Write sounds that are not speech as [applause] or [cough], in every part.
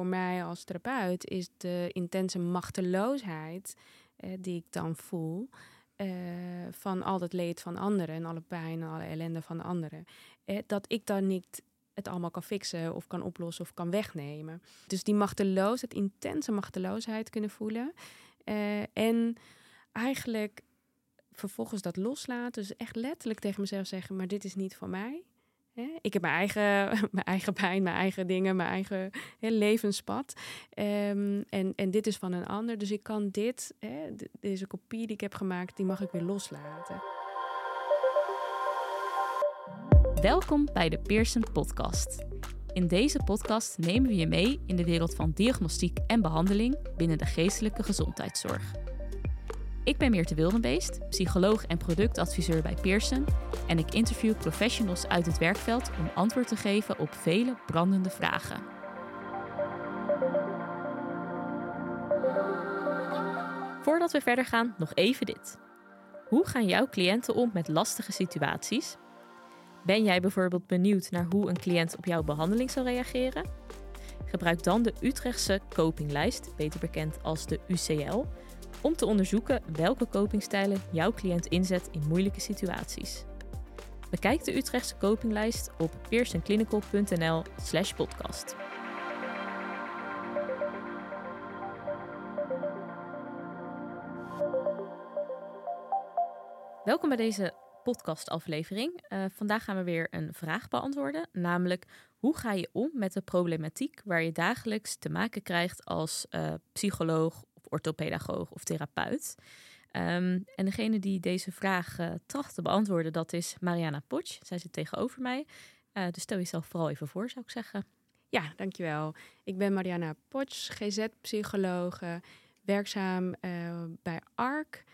voor mij als therapeut is de intense machteloosheid eh, die ik dan voel. eh, van al het leed van anderen en alle pijn en alle ellende van anderen. Eh, dat ik dan niet het allemaal kan fixen of kan oplossen of kan wegnemen. Dus die machteloosheid, intense machteloosheid kunnen voelen. En eigenlijk vervolgens dat loslaten. Dus echt letterlijk tegen mezelf zeggen, maar dit is niet voor mij. Ik heb mijn eigen, [laughs] mijn eigen pijn, mijn eigen dingen, mijn eigen hè, levenspad. Ehm, en, en dit is van een ander. Dus ik kan dit, hè, deze kopie die ik heb gemaakt, die mag ik weer loslaten. Welkom bij de Pearson Podcast. In deze podcast nemen we je mee in de wereld van diagnostiek en behandeling binnen de geestelijke gezondheidszorg. Ik ben Meerte Wildenbeest, psycholoog en productadviseur bij Pearson en ik interview professionals uit het werkveld om antwoord te geven op vele brandende vragen. Voordat we verder gaan, nog even dit. Hoe gaan jouw cliënten om met lastige situaties? Ben jij bijvoorbeeld benieuwd naar hoe een cliënt op jouw behandeling zal reageren? Gebruik dan de Utrechtse copinglijst, beter bekend als de UCL, om te onderzoeken welke copingstijlen jouw cliënt inzet in moeilijke situaties. Bekijk de Utrechtse copinglijst op pearsonclinical.nl/podcast. Welkom bij deze podcastaflevering. Uh, vandaag gaan we weer een vraag beantwoorden, namelijk hoe ga je om met de problematiek waar je dagelijks te maken krijgt als uh, psycholoog orthopedagoog of therapeut. Um, en degene die deze vraag uh, tracht te beantwoorden, dat is Mariana Potsch. Zij zit tegenover mij. dus stel jezelf vooral even voor, zou ik zeggen. Ja, dankjewel. Ik ben Mariana Potsch, GZ-psychologe, werkzaam bij ARC.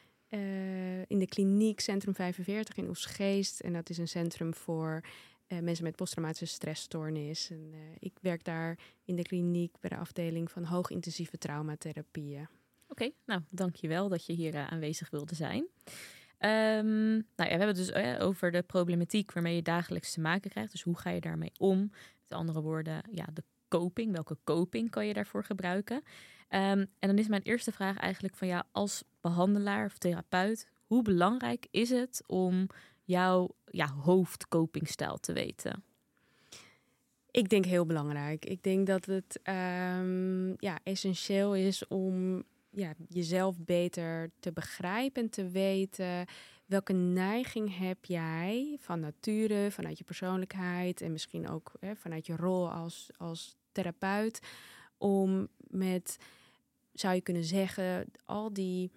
In de kliniek Centrum 45 in Oesgeest. En dat is een centrum voor mensen met posttraumatische stressstoornis. En, ik werk daar in de kliniek bij de afdeling van hoogintensieve traumatherapieën. Oké, okay, nou dankjewel dat je hier aanwezig wilde zijn. Um, nou we hebben het dus over de problematiek waarmee je dagelijks te maken krijgt. Dus hoe ga je daarmee om? Met andere woorden, ja, de coping. Welke coping kan je daarvoor gebruiken? Um, en dan is mijn eerste vraag eigenlijk van ja, als behandelaar of therapeut, hoe belangrijk is het om jouw ja, te weten? Ik denk heel belangrijk. Ik denk dat het um, ja, essentieel is om ja, jezelf beter te begrijpen en te weten welke neiging heb jij van nature, vanuit je persoonlijkheid en misschien ook hè, vanuit je rol als, als therapeut om met, zou je kunnen zeggen, al die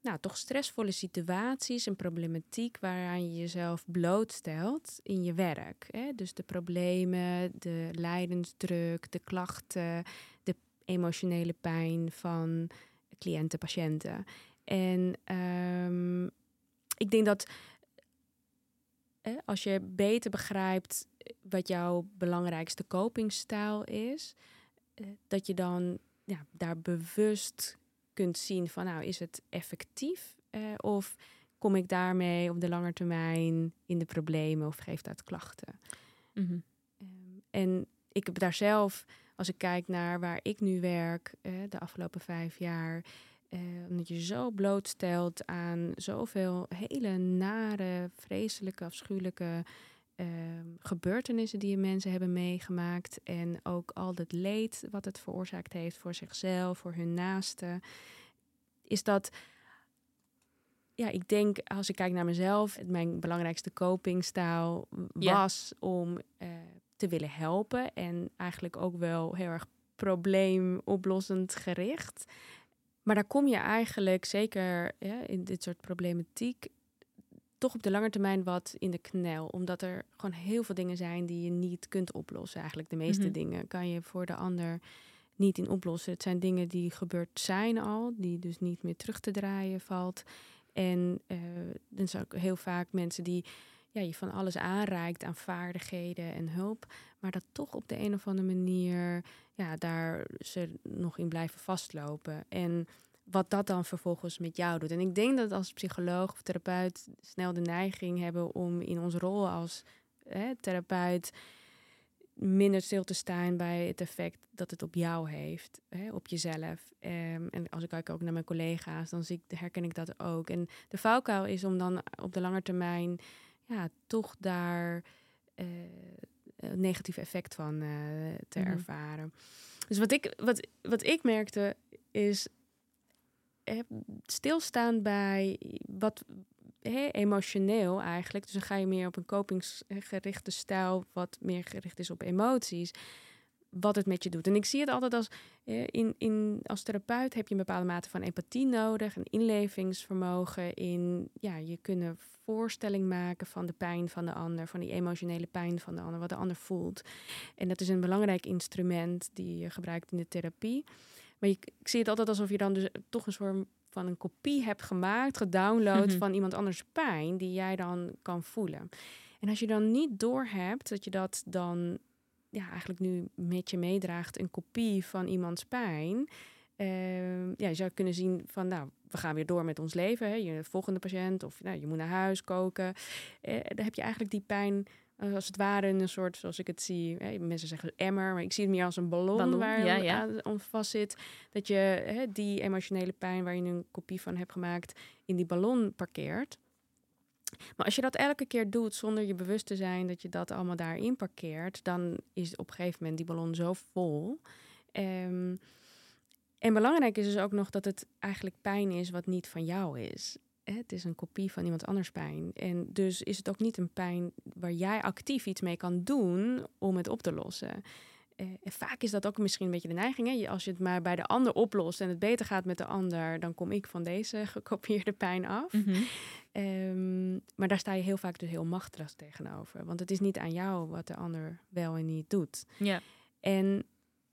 nou, toch stressvolle situaties en problematiek waaraan je jezelf blootstelt in je werk. Hè? Dus de problemen, de lijdensdruk, de klachten, de emotionele pijn van cliënten, patiënten. En um, ik denk dat eh, als je beter begrijpt wat jouw belangrijkste copingstijl is, eh, dat je dan ja, daar bewust kunt zien van nou is het effectief eh, of kom ik daarmee op de lange termijn in de problemen of geeft dat klachten. Mm -hmm. um, en ik heb daar zelf, als ik kijk naar waar ik nu werk eh, de afgelopen vijf jaar, eh, omdat je zo blootstelt aan zoveel hele nare, vreselijke, afschuwelijke uh, gebeurtenissen die mensen hebben meegemaakt. En ook al dat leed wat het veroorzaakt heeft voor zichzelf, voor hun naasten. Is dat, ja, ik denk als ik kijk naar mezelf, mijn belangrijkste copingstijl was ja. om uh, te willen helpen. En eigenlijk ook wel heel erg probleemoplossend gericht. Maar daar kom je eigenlijk, zeker ja, in dit soort problematiek, toch op de lange termijn wat in de knel. Omdat er gewoon heel veel dingen zijn die je niet kunt oplossen. Eigenlijk de meeste mm -hmm. dingen kan je voor de ander niet in oplossen. Het zijn dingen die gebeurd zijn al, die dus niet meer terug te draaien valt. En uh, dan zijn ook heel vaak mensen die ja, je van alles aanreikt aan vaardigheden en hulp, maar dat toch op de een of andere manier ja, daar ze nog in blijven vastlopen. En wat dat dan vervolgens met jou doet. En ik denk dat als psycholoog of therapeut snel de neiging hebben om in onze rol als hè, therapeut minder stil te staan bij het effect dat het op jou heeft, hè, op jezelf. Ehm, en als ik kijk ook naar mijn collega's, dan zie ik, herken ik dat ook. En de valkuil is om dan op de lange termijn ja, toch daar uh, een negatief effect van uh, te Mhm. ervaren. Dus wat ik, wat, wat ik merkte is eh, stilstaan bij wat emotioneel eigenlijk. Dus dan ga je meer op een kopingsgerichte stijl, wat meer gericht is op emoties. Wat het met je doet. En ik zie het altijd als eh, in, in, als therapeut heb je een bepaalde mate van empathie nodig, een inlevingsvermogen in ja, je kunnen voorstelling maken van de pijn van de ander, van die emotionele pijn van de ander, wat de ander voelt. En dat is een belangrijk instrument die je gebruikt in de therapie. Maar je, ik zie het altijd alsof je dan dus toch een soort van een kopie hebt gemaakt, gedownload Mhm. van iemand anders pijn die jij dan kan voelen. En als je dan niet doorhebt dat je dat dan ja, eigenlijk nu met je meedraagt, een kopie van iemands pijn. Ehm, ja, je zou kunnen zien van, nou, we gaan weer door met ons leven. Hè. Je volgende patiënt of nou, je moet naar huis koken. Eh, dan heb je eigenlijk die pijn eh, als het ware in een soort, zoals ik het zie. Hè, mensen zeggen emmer, maar ik zie het meer als een ballon, Ballon, waar ja, je ja. aan, aan vast zit. Dat je hè, die emotionele pijn waar je nu een kopie van hebt gemaakt, in die ballon parkeert. Maar als je dat elke keer doet zonder je bewust te zijn dat je dat allemaal daarin parkeert, dan is op een gegeven moment die ballon zo vol. Ehm, en belangrijk is dus ook nog dat het eigenlijk pijn is wat niet van jou is. Het is een kopie van iemand anders pijn. En dus is het ook niet een pijn waar jij actief iets mee kan doen om het op te lossen. Eh, en vaak is dat ook misschien een beetje de neiging. Hè? Als je het maar bij de ander oplost en het beter gaat met de ander, dan kom ik van deze [laughs] gekopieerde pijn af. Mhm. Ehm, maar daar sta je heel vaak dus heel machteloos tegenover. Want het is niet aan jou wat de ander wel en niet doet. Ja. En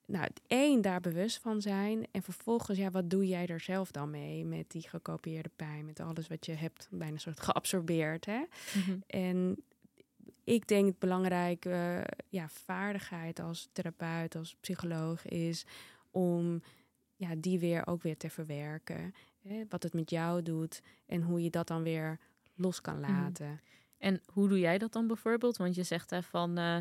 nou, één, daar bewust van zijn. En vervolgens, ja, wat doe jij er zelf dan mee met die gekopieerde pijn? Met alles wat je hebt bijna soort geabsorbeerd. Hè? Mhm. En ik denk het belangrijke ja, vaardigheid als therapeut, als psycholoog is om ja, die weer ook weer te verwerken. Hè? Wat het met jou doet en hoe je dat dan weer los kan laten. En hoe doe jij dat dan bijvoorbeeld? Want je zegt hè, van eh,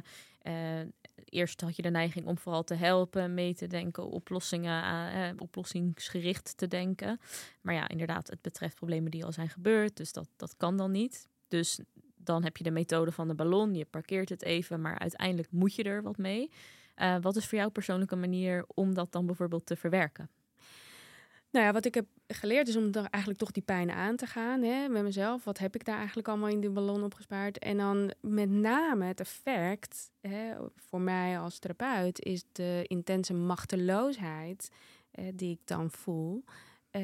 eh, eerst had je de neiging om vooral te helpen, mee te denken, oplossingen, eh, oplossingsgericht te denken. Maar ja, inderdaad, het betreft problemen die al zijn gebeurd, dus dat, dat kan dan niet. Dus dan heb je de methode van de ballon, je parkeert het even, maar uiteindelijk moet je er wat mee. Eh, wat is voor jou persoonlijke manier om dat dan bijvoorbeeld te verwerken? Nou ja, wat ik heb geleerd is om dan eigenlijk toch die pijn aan te gaan hè, met mezelf. Wat heb ik daar eigenlijk allemaal in die ballon opgespaard? En dan met name het effect hè, voor mij als therapeut is de intense machteloosheid die ik dan voel. eh,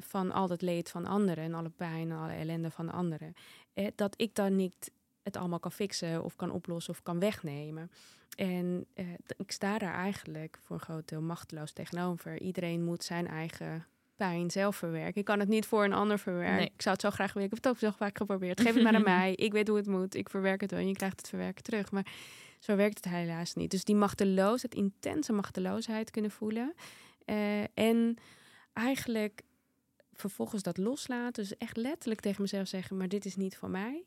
van al dat leed van anderen en alle pijn en alle ellende van anderen. Eh, dat ik dan niet het allemaal kan fixen of kan oplossen of kan wegnemen. En eh, ik sta daar eigenlijk voor een groot deel machteloos tegenover. Iedereen moet zijn eigen pijn zelf verwerken. Ik kan het niet voor een ander verwerken. Nee. Ik zou het zo graag willen. Ik heb het ook zo vaak geprobeerd. Geef het maar aan [laughs] mij. Ik weet hoe het moet. Ik verwerk het wel en je krijgt het verwerken terug. Maar zo werkt het helaas niet. Dus die machteloosheid, intense machteloosheid kunnen voelen. Eh, en eigenlijk vervolgens dat loslaten. Dus echt letterlijk tegen mezelf zeggen, maar dit is niet voor mij.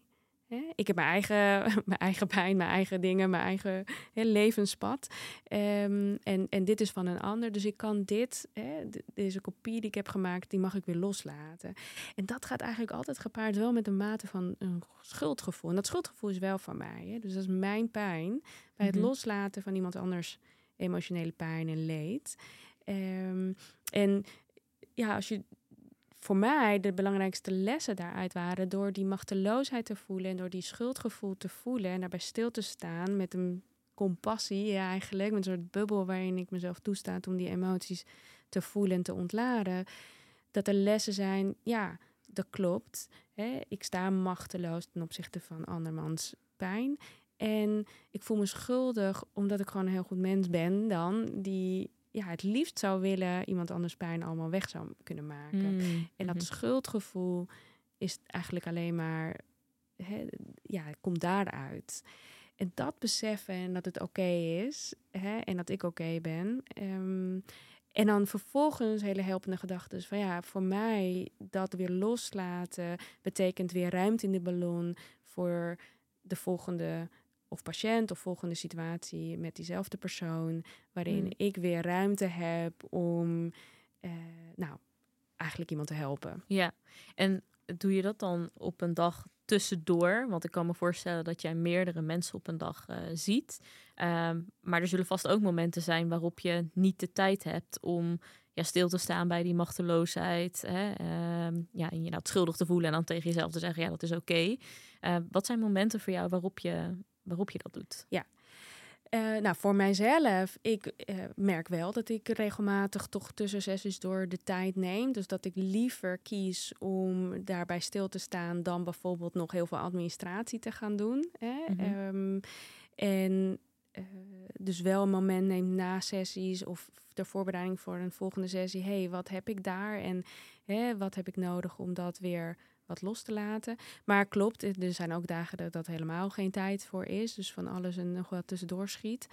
Hè? Ik heb mijn eigen, [laughs] mijn eigen pijn, mijn eigen dingen, mijn eigen hè, levenspad. Ehm, en, en dit is van een ander. Dus ik kan dit, hè, deze kopie die ik heb gemaakt, die mag ik weer loslaten. En dat gaat eigenlijk altijd gepaard wel met een mate van een schuldgevoel. En dat schuldgevoel is wel van mij. Hè? Dus dat is mijn pijn bij het Mhm. loslaten van iemand anders emotionele pijn en leed. Ehm, en ja, als je voor mij de belangrijkste lessen daaruit waren door die machteloosheid te voelen en door die schuldgevoel te voelen en daarbij stil te staan met een compassie ja, eigenlijk, met een soort bubbel waarin ik mezelf toestaat om die emoties te voelen en te ontladen. Dat er lessen zijn, ja, dat klopt. Hè? Ik sta machteloos ten opzichte van andermans pijn. En ik voel me schuldig omdat ik gewoon een heel goed mens ben dan die ja, het liefst zou willen iemand anders pijn allemaal weg zou kunnen maken. Mm, En dat mhm. schuldgevoel is eigenlijk alleen maar, hè, ja, het komt daaruit. En dat beseffen en dat het oké is hè, en dat ik oké ben. ehm, en dan vervolgens hele helpende gedachten van ja, voor mij dat weer loslaten betekent weer ruimte in de ballon voor de volgende of patiënt of volgende situatie met diezelfde persoon, waarin Mm. ik weer ruimte heb om, eh, nou, eigenlijk iemand te helpen. Ja, en doe je dat dan op een dag tussendoor? Want ik kan me voorstellen dat jij meerdere mensen op een dag eh, ziet. Ehm, maar er zullen vast ook momenten zijn waarop je niet de tijd hebt om ja, stil te staan bij die machteloosheid. Hè? Ehm, ja, en je nou schuldig te voelen en dan tegen jezelf te zeggen, ja, dat is oké. Eh, wat zijn momenten voor jou waarop je, waarop je dat doet? Eh, nou, voor mijzelf, ik eh, merk wel dat ik regelmatig toch tussen sessies door de tijd neem. Dus dat ik liever kies om daarbij stil te staan dan bijvoorbeeld nog heel veel administratie te gaan doen. Hè? Mhm. Ehm, en eh, dus wel een moment neem na sessies of ter voorbereiding voor een volgende sessie. hey, wat heb ik daar en hè, wat heb ik nodig om dat weer wat los te laten. Maar klopt, er zijn ook dagen dat dat helemaal geen tijd voor is. Dus van alles en nog wat tussendoor schiet.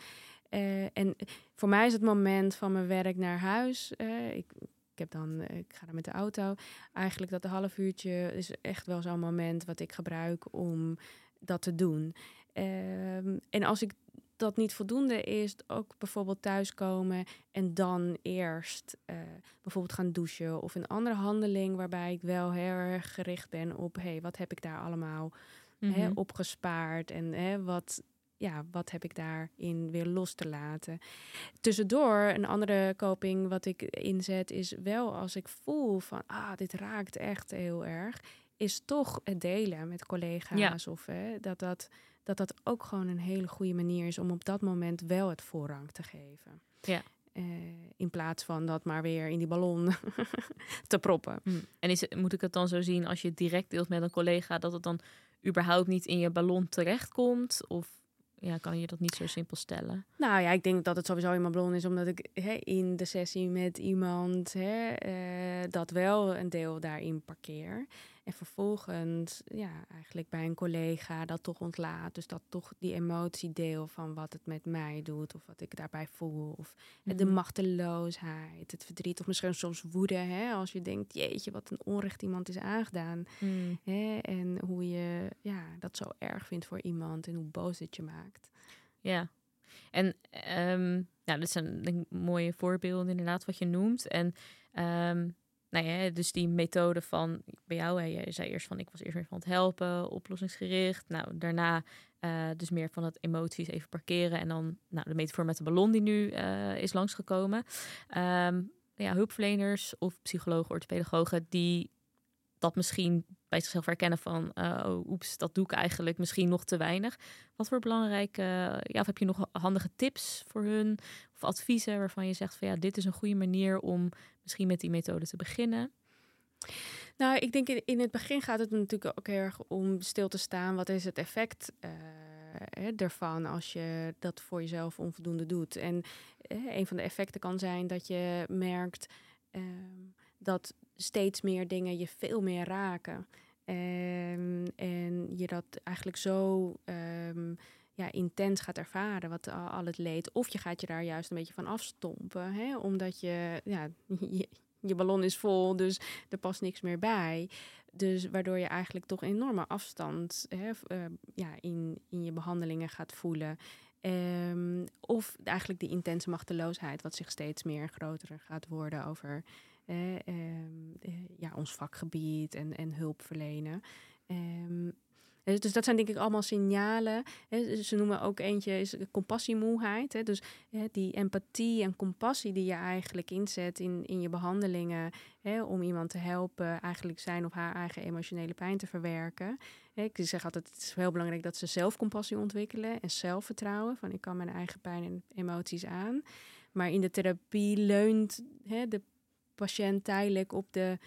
Eh, en voor mij is het moment van mijn werk naar huis. eh, ik, ik heb dan, eh, ik ga dan met de auto. Eigenlijk dat half uurtje is echt wel zo'n moment wat ik gebruik om dat te doen. Ehm, en als ik dat niet voldoende is, ook bijvoorbeeld thuiskomen en dan eerst eh, bijvoorbeeld gaan douchen of een andere handeling waarbij ik wel heel erg gericht ben op, hé, hey, wat heb ik daar allemaal hè, Mhm. opgespaard en hè, wat, ja, wat heb ik daarin weer los te laten. Tussendoor, een andere coping wat ik inzet is wel als ik voel van, ah, dit raakt echt heel erg, is toch het delen met collega's of hè, dat dat dat dat ook gewoon een hele goede manier is om op dat moment wel het voorrang te geven. Ja. Eh, in plaats van dat maar weer in die ballon [laughs] te proppen. Hm. En is, het- moet ik het dan zo zien als je het direct deelt met een collega, dat het dan überhaupt niet in je ballon terechtkomt? Of ja, kan je dat niet zo simpel stellen? Nou ja, ik denk dat het sowieso in mijn ballon is, omdat ik hè, in de sessie met iemand hè, eh, dat wel een deel daarin parkeer. En vervolgens, ja, eigenlijk bij een collega dat toch ontlaat. Dus dat toch die emotiedeel van wat het met mij doet, of wat ik daarbij voel. Of de Mhm. machteloosheid, het verdriet, of misschien soms woede. Hè, als je denkt, jeetje, wat een onrecht iemand is aangedaan. Hm. Hè, en hoe je ja, dat zo erg vindt voor iemand en hoe boos het je maakt. Ja. En nou, dit zijn denk mooie voorbeelden inderdaad wat je noemt. En ehm nou ja, dus die methode van bij jou, je zei eerst van ik was eerst meer van het helpen, oplossingsgericht. Nou, daarna eh, dus meer van het emoties even parkeren. En dan nou, de metafoor met de ballon die nu eh, is langsgekomen. Ehm ja, hulpverleners of psychologen, orthopedagogen die dat misschien bij zichzelf herkennen van, eh, oh, oeps, dat doe ik eigenlijk misschien nog te weinig. Wat voor belangrijke, ja, of heb je nog handige tips voor hun of adviezen waarvan je zegt van ja, dit is een goede manier om misschien met die methode te beginnen? Nou, ik denk in, in het begin gaat het natuurlijk ook erg om stil te staan. Wat is het effect eh, ervan als je dat voor jezelf onvoldoende doet? En eh, een van de effecten kan zijn dat je merkt ehm, dat steeds meer dingen je veel meer raken. Ehm, en je dat eigenlijk zo ehm, ja, intens gaat ervaren, wat al, het leed. Of je gaat je daar juist een beetje van afstompen, hè? omdat je, ja, [laughs] je, ballon is vol, dus er past niks meer bij. Dus waardoor je eigenlijk toch enorme afstand hè, eh, ja, in, in je behandelingen gaat voelen. Ehm, of eigenlijk die intense machteloosheid, wat zich steeds meer groter gaat worden over eh, ehm, eh, ja, ons vakgebied en, en hulp verlenen. Ehm, dus dat zijn denk ik allemaal signalen. Ze noemen ook eentje is compassiemoeheid. Dus die empathie en compassie die je eigenlijk inzet in, in je behandelingen om iemand te helpen eigenlijk zijn of haar eigen emotionele pijn te verwerken. Ik zeg altijd, het is heel belangrijk dat ze zelfcompassie ontwikkelen en zelfvertrouwen. Van ik kan mijn eigen pijn en emoties aan. Maar in de therapie leunt de patiënt tijdelijk op de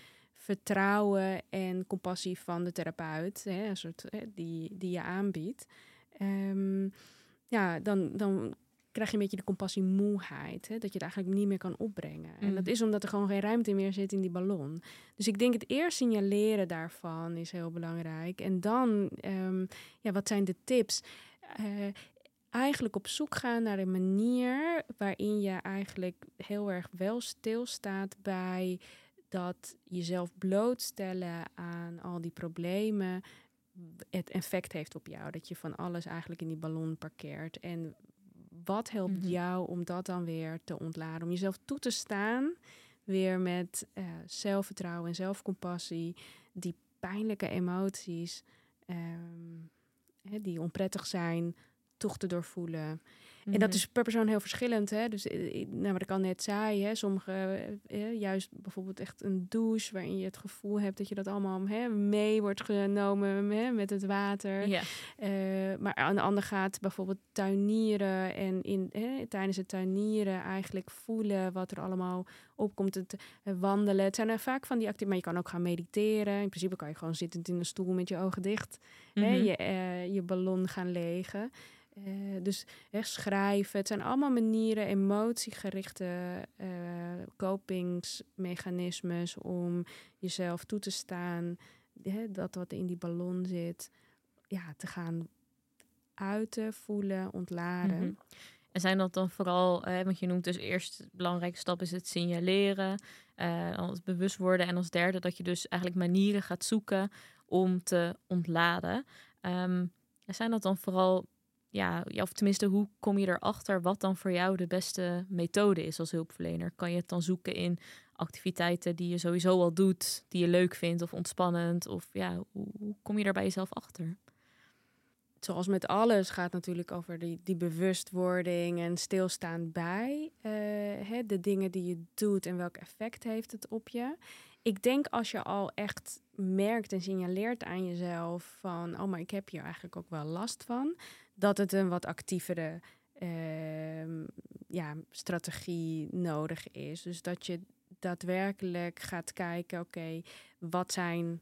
vertrouwen en compassie van de therapeut, hè, een soort hè, die, die je aanbiedt. Ehm, ja, dan, dan krijg je een beetje de compassiemoeheid. Hè, dat je het eigenlijk niet meer kan opbrengen. En Mm. dat is omdat er gewoon geen ruimte meer zit in die ballon. Dus ik denk het eerst signaleren daarvan is heel belangrijk. En dan, ehm, ja, wat zijn de tips? Eh, eigenlijk op zoek gaan naar een manier waarin je eigenlijk heel erg wel stilstaat bij dat jezelf blootstellen aan al die problemen het effect heeft op jou. Dat je van alles eigenlijk in die ballon parkeert. En wat helpt Mhm. jou om dat dan weer te ontladen? Om jezelf toe te staan, weer met eh, zelfvertrouwen en zelfcompassie, die pijnlijke emoties, ehm, hè, die onprettig zijn, toch te doorvoelen. En dat Mhm. is per persoon heel verschillend. Hè? Dus eh, eh, nou, wat ik al net zei, hè, sommige, eh, eh, juist bijvoorbeeld echt een douche waarin je het gevoel hebt dat je dat allemaal hè, mee wordt genomen hè, met het water. Ja. Maar aan de ander gaat bijvoorbeeld tuinieren en in, hè, tijdens het tuinieren eigenlijk voelen wat er allemaal opkomt. Het wandelen. Het zijn er vaak van die activiteiten, maar je kan ook gaan mediteren. In principe kan je gewoon zittend in een stoel met je ogen dicht hè, Mhm. je, je ballon gaan legen. Eh, dus hè, schrijven. Het zijn allemaal manieren, emotiegerichte eh kopingsmechanismes om jezelf toe te staan. Hè, dat wat in die ballon zit, ja, te gaan uiten, voelen, ontladen. Mhm. En zijn dat dan vooral, want je noemt dus eerst de belangrijke stap is het signaleren, eh, het bewust worden en als derde dat je dus eigenlijk manieren gaat zoeken om te ontladen. En zijn dat dan vooral, ja, of tenminste, hoe kom je erachter wat dan voor jou de beste methode is als hulpverlener? Kan je het dan zoeken in activiteiten die je sowieso al doet, die je leuk vindt of ontspannend? Of ja, hoe, hoe kom je daar bij jezelf achter? zoals met alles gaat natuurlijk over die, die bewustwording en stilstaan bij eh, hè, de dingen die je doet en welk effect heeft het op je. Ik denk als je al echt merkt en signaleert aan jezelf van, oh maar ik heb hier eigenlijk ook wel last van, dat het een wat actievere ehm, ja, strategie nodig is. Dus dat je daadwerkelijk gaat kijken, oké, wat zijn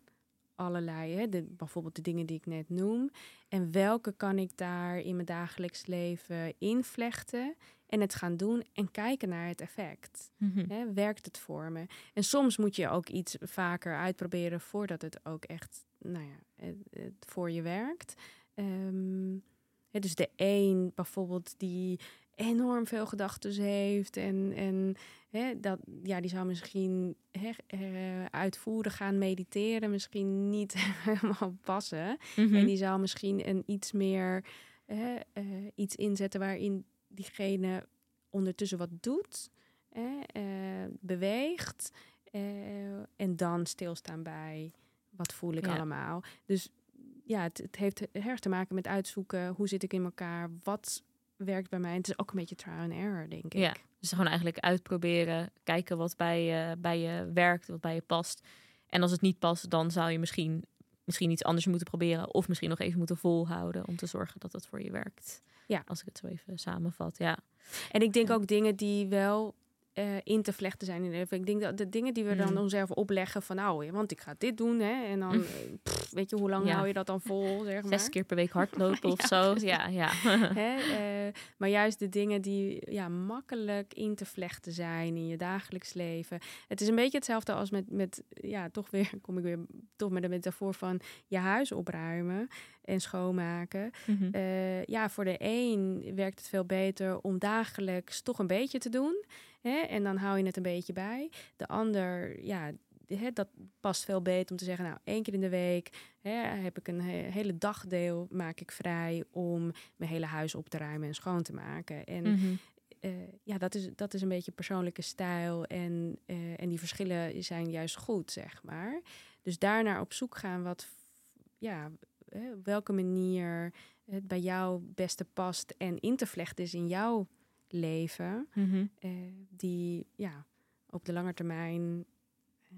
allerlei, hè, de, bijvoorbeeld de dingen die ik net noem. En welke kan ik daar in mijn dagelijks leven invlechten en het gaan doen en kijken naar het effect. Hè, werkt het voor me? En soms moet je ook iets vaker uitproberen voordat het ook echt nou ja, voor je werkt. Ehm, dus de een bijvoorbeeld die enorm veel gedachten heeft en, en dat, ja, die zou misschien eh, uitvoeren gaan mediteren, misschien niet [laughs] helemaal passen. Mhm. En die zou misschien een iets meer eh, iets inzetten waarin diegene ondertussen wat doet, eh, beweegt en dan stilstaan bij wat voel ik Ja. allemaal. Dus ja, het, het heeft erg te maken met uitzoeken hoe zit ik in elkaar, wat werkt bij mij. Het is ook een beetje trial and error, denk ik. Ja, dus gewoon eigenlijk uitproberen, kijken wat bij je, bij je werkt, wat bij je past. En als het niet past, dan zou je misschien, misschien iets anders moeten proberen. Of misschien nog even moeten volhouden om te zorgen dat het voor je werkt. Ja. Als ik het zo even samenvat, ja. En ik denk Ja. ook dingen die wel eh, in te vlechten zijn in leven. Ik denk dat de dingen die we dan Mm. onszelf opleggen van nou, want ik ga dit doen, hè, en dan, Mm. eh, pff, weet je, hoe lang Ja. hou je dat dan vol, zeg maar? Zes keer per week hardlopen [laughs] of Ja, zo. precies. Ja, ja. [laughs] Hè? eh, maar juist de dingen die ja, makkelijk in te vlechten zijn in je dagelijks leven. Het is een beetje hetzelfde als met, met ja, toch weer, kom ik weer toch met de metafoor van je huis opruimen en schoonmaken. Mhm. Eh, ja, voor de een werkt het veel beter om dagelijks toch een beetje te doen. Hè? En dan hou je het een beetje bij. De ander, ja, hè, dat past veel beter om te zeggen, nou, één keer in de week hè, heb ik een he- hele dagdeel, maak ik vrij om mijn hele huis op te ruimen en schoon te maken. En Mhm. eh, ja, dat is, dat is een beetje persoonlijke stijl. En, eh, en die verschillen zijn juist goed, zeg maar. Dus daarnaar op zoek gaan wat, ja, welke manier het bij jou beste past en in te vlechten is in jouw leven. Mhm. eh, die ja, op de lange termijn. eh,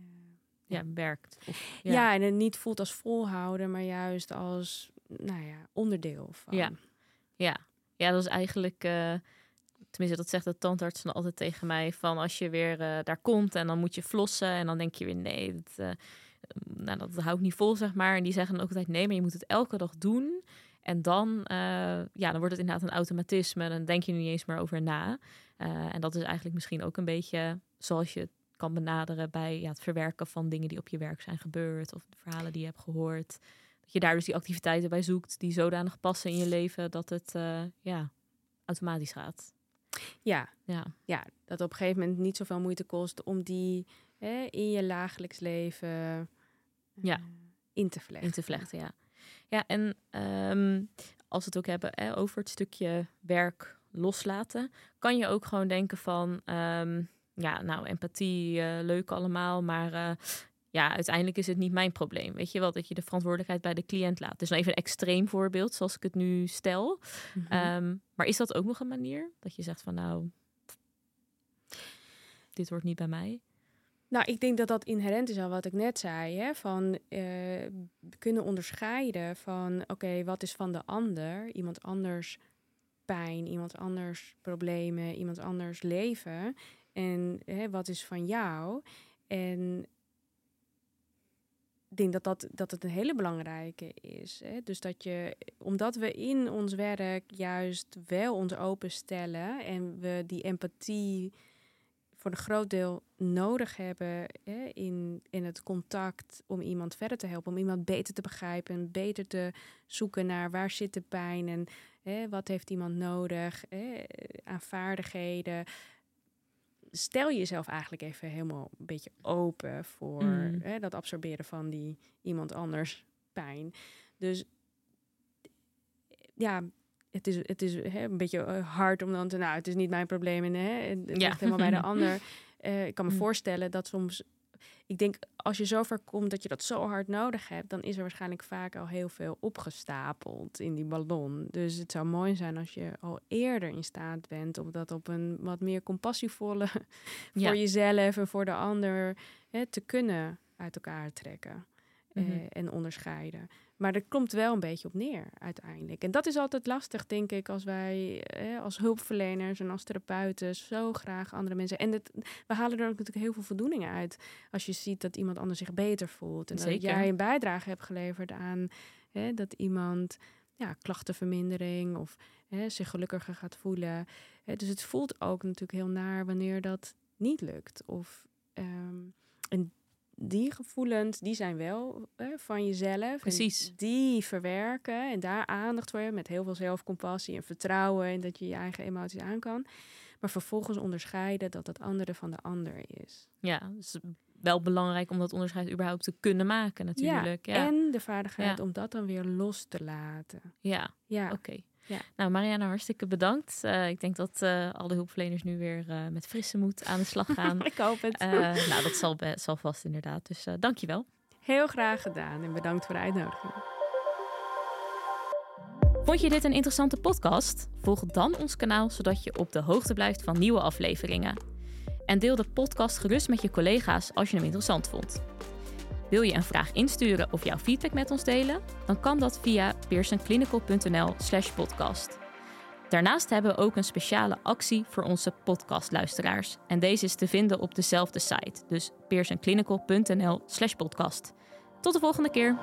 Ja, werkt. Of, ja. en het niet voelt als volhouden, maar juist als nou ja, onderdeel van. Ja. Ja, ja dat is eigenlijk... eh, tenminste, dat zegt de tandarts dan altijd tegen mij... van als je weer daar komt en dan moet je flossen... en dan denk je weer, nee, dat, nou, dat hou ik niet vol, zeg maar. En die zeggen dan ook altijd, nee, maar je moet het elke dag doen... En dan, eh, ja, dan wordt het inderdaad een automatisme. Dan denk je er niet eens meer over na. Eh, en dat is eigenlijk misschien ook een beetje zoals je het kan benaderen bij ja, het verwerken van dingen die op je werk zijn gebeurd. Of de verhalen die je hebt gehoord. Dat je daar dus die activiteiten bij zoekt die zodanig passen in je leven dat het eh, ja, automatisch gaat. ja, Ja. ja, dat op een gegeven moment niet zoveel moeite kost om die hè, in je dagelijks leven Ja. in te vlechten. In te vlechten, ja. Ja, en ehm, als we het ook hebben hè, over het stukje werk loslaten, kan je ook gewoon denken van, ehm, ja, nou, empathie, eh, leuk allemaal, maar eh, ja, uiteindelijk is het niet mijn probleem. Weet je wel, dat je de verantwoordelijkheid bij de cliënt laat. Dus nou even een extreem voorbeeld, zoals ik het nu stel. Mhm. Ehm, maar is dat ook nog een manier dat je zegt van, nou, dit hoort niet bij mij? Nou, ik denk dat dat inherent is aan wat ik net zei. Hè? Van eh, kunnen onderscheiden van oké, wat is van de ander, iemand anders pijn, iemand anders problemen, iemand anders leven. En hè, wat is van jou? En ik denk dat, dat, dat het een hele belangrijke is. Hè? Dus dat je, omdat we in ons werk juist wel ons openstellen en we die empathie voor een groot deel nodig hebben hè, in, in het contact om iemand verder te helpen, om iemand beter te begrijpen en beter te zoeken naar waar zit de pijn en hè, wat heeft iemand nodig hè, aan vaardigheden. Stel jezelf eigenlijk even helemaal een beetje open voor Mm. hè, dat absorberen van die iemand anders pijn. Dus ja, het is, het is hè, een beetje eh, hard om dan te, nou, het is niet mijn probleem en hè, het het Ja. ligt helemaal bij de [laughs] ander. Eh, ik kan me Mm. voorstellen dat soms, ik denk als je zover komt dat je dat zo hard nodig hebt, dan is er waarschijnlijk vaak al heel veel opgestapeld in die ballon. Dus het zou mooi zijn als je al eerder in staat bent om dat op een wat meer compassievolle [laughs] Ja. voor jezelf en voor de ander hè, te kunnen uit elkaar trekken eh, Mhm. en onderscheiden. Maar er komt wel een beetje op neer uiteindelijk. En dat is altijd lastig, denk ik, als wij eh, als hulpverleners en als therapeuten zo graag andere mensen. En het, we halen er ook natuurlijk heel veel voldoening uit als je ziet dat iemand anders zich beter voelt. En dat Zeker. jij een bijdrage hebt geleverd aan dat iemand ja, klachtenvermindering of zich gelukkiger gaat voelen. Dus het voelt ook natuurlijk heel naar wanneer dat niet lukt. Of, ehm, en die gevoelens, die zijn wel hè, van jezelf. En Precies. die verwerken en daar aandacht voor hebben met heel veel zelfcompassie en vertrouwen en dat je je eigen emoties aan kan. Maar vervolgens onderscheiden dat het andere van de ander is. Ja, dus wel belangrijk om dat onderscheid überhaupt te kunnen maken natuurlijk. Ja, En de vaardigheid Ja. om dat dan weer los te laten. ja. Ja, oké. Ja. Nou, Mariana, hartstikke bedankt. Eh, ik denk dat eh, alle hulpverleners nu weer eh, met frisse moed aan de slag gaan. [laughs] ik hoop het. Nou, dat zal, vast inderdaad. Dus eh dankjewel. Heel graag gedaan en bedankt voor de uitnodiging. Vond je dit een interessante podcast? Volg dan ons kanaal zodat je op de hoogte blijft van nieuwe afleveringen. En deel de podcast gerust met je collega's als je hem interessant vond. Wil je een vraag insturen of jouw feedback met ons delen? Dan kan dat via pearsonclinical.nl slash podcast. Daarnaast hebben we ook een speciale actie voor onze podcastluisteraars. En deze is te vinden op dezelfde site, dus pearsonclinical.nl slash podcast. Tot de volgende keer!